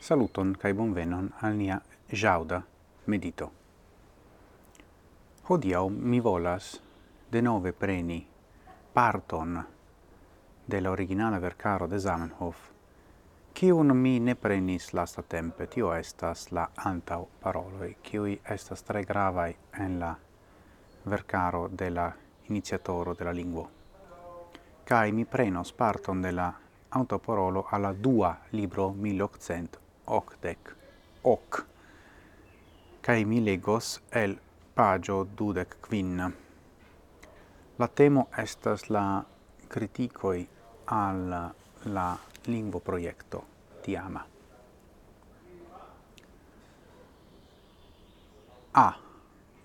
Saluton kai bonvenon al nia jauda medito. Hodiau mi volas de nove preni parton de la originala vercaro de Zamenhof, kiun mi ne prenis lasta tempe, tio estas la antau paroloi, kiui estas tre gravai en la vercaro de la iniziatoro de la lingua. Kai mi prenos parton de la autoporolo alla dua libro 1800 octec hoc kai mi legos el pagio dudec quin La temo estas la criticoi al la lingvo proiecto tiama. A.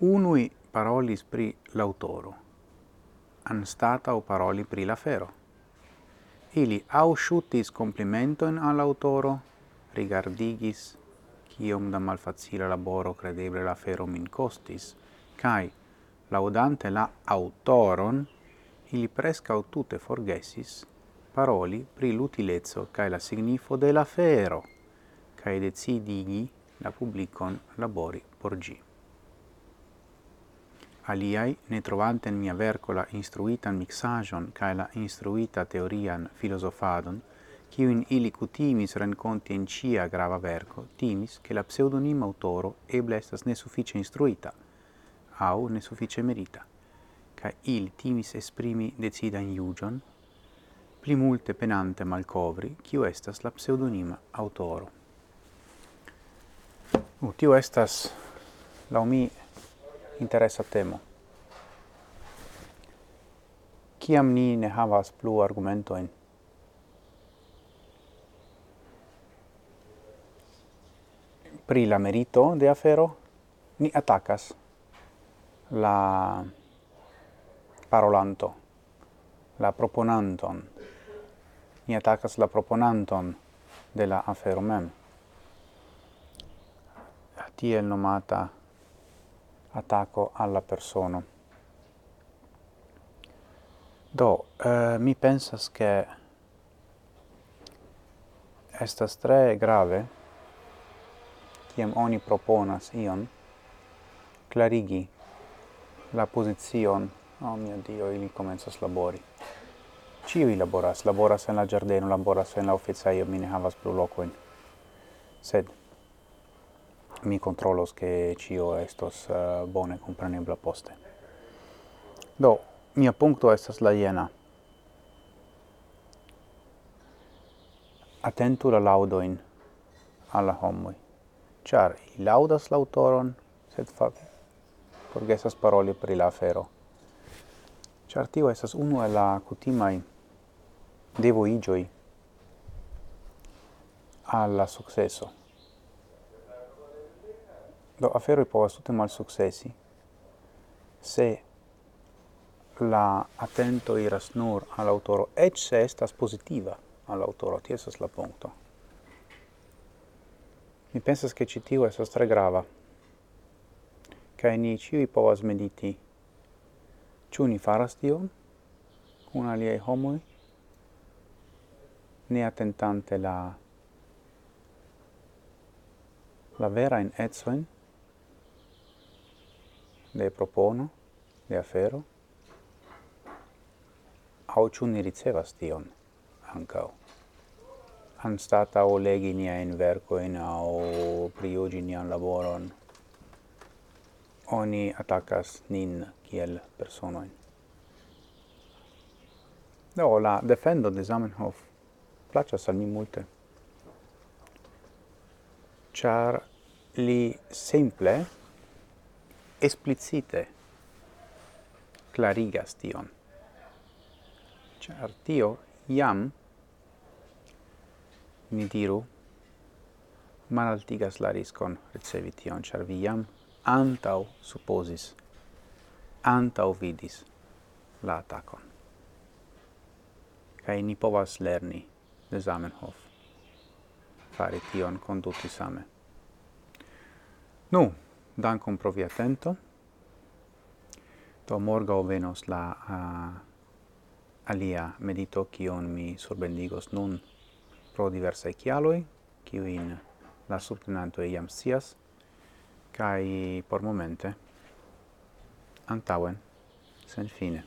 Unui parolis pri l'autoro, o paroli pri la fero. Ili au sciutis al autoro rigardigis quiom da malfacile laboro credeble la fero min costis, cae, laudante la autoron, ili prescau tute forgesis paroli pri l'utilezzo cae la signifo de la fero, cae decidigi la publicon labori por gi. Aliai, ne trovante in mia vercola instruitan mixagion cae la instruita teorian filosofadon, kiun ili cutimis renkonti in cia grava verco, timis che la pseudonima autoro eble estas nesuffice instruita, au nesuffice merita, ca il timis esprimi decida in iugion, pli multe penante malcovri, kiu estas la pseudonima autoro. Uh, tio estas, la mi, interessa temo. Ciam ni ne havas plu argumentoin pri la merito de afero, ni atacas la parolanto, la proponanton. Ni atacas la proponanton de la afero mem. Tiel nomata attacco alla persona. Do, eh, mi pensas che estas tre grave kiam oni proponas ion clarigi la pozizion oh mio dio ili komencas labori Ciui laboras, laboras en la giardeno, laboras en la oficeio, mi ne havas plu locoin. Sed mi controlos che cio estos uh, bone comprenebla poste. Do, mia puncto estas la jena. Atentu la laudoin alla homoi char laudas l'autoron, sed fa forgesas paroli pri la afero. Char tio estas unu el la cutimai devo igioi alla successo. Do aferoi povas tute mal successi se la attento iras nur all'autoro, ecce estas positiva all'autoro, ti esas la punto. Mi pensas che ci tiu estas tre grava. Cae ni ciui povas mediti. Ciu ni faras tion? Cun aliei homoi? Ne attentante la la vera in etsoin de propono, de afero, au ciu ni ricevas tion ancao anstataŭ legi nia in verco in au priogi nia laboron, oni attacas nin kiel personojn. no la defendo de Zamenhof placas al mi multe. Char li simple explicite clarigas tion. Char tio iam ni diru, malaltigas la riscon ricevi tion, char vi jam antau supposis, antau vidis la atacon. Kaj ni povas lerni de Zamenhof fari tion konduti same. Nu, dankon pro via atento. Do morgau venos la uh, alia medito kion mi surbendigos nun pro diversae chialoi, quin la subtenanto iam sias, cae por momente, antauen, sen fine.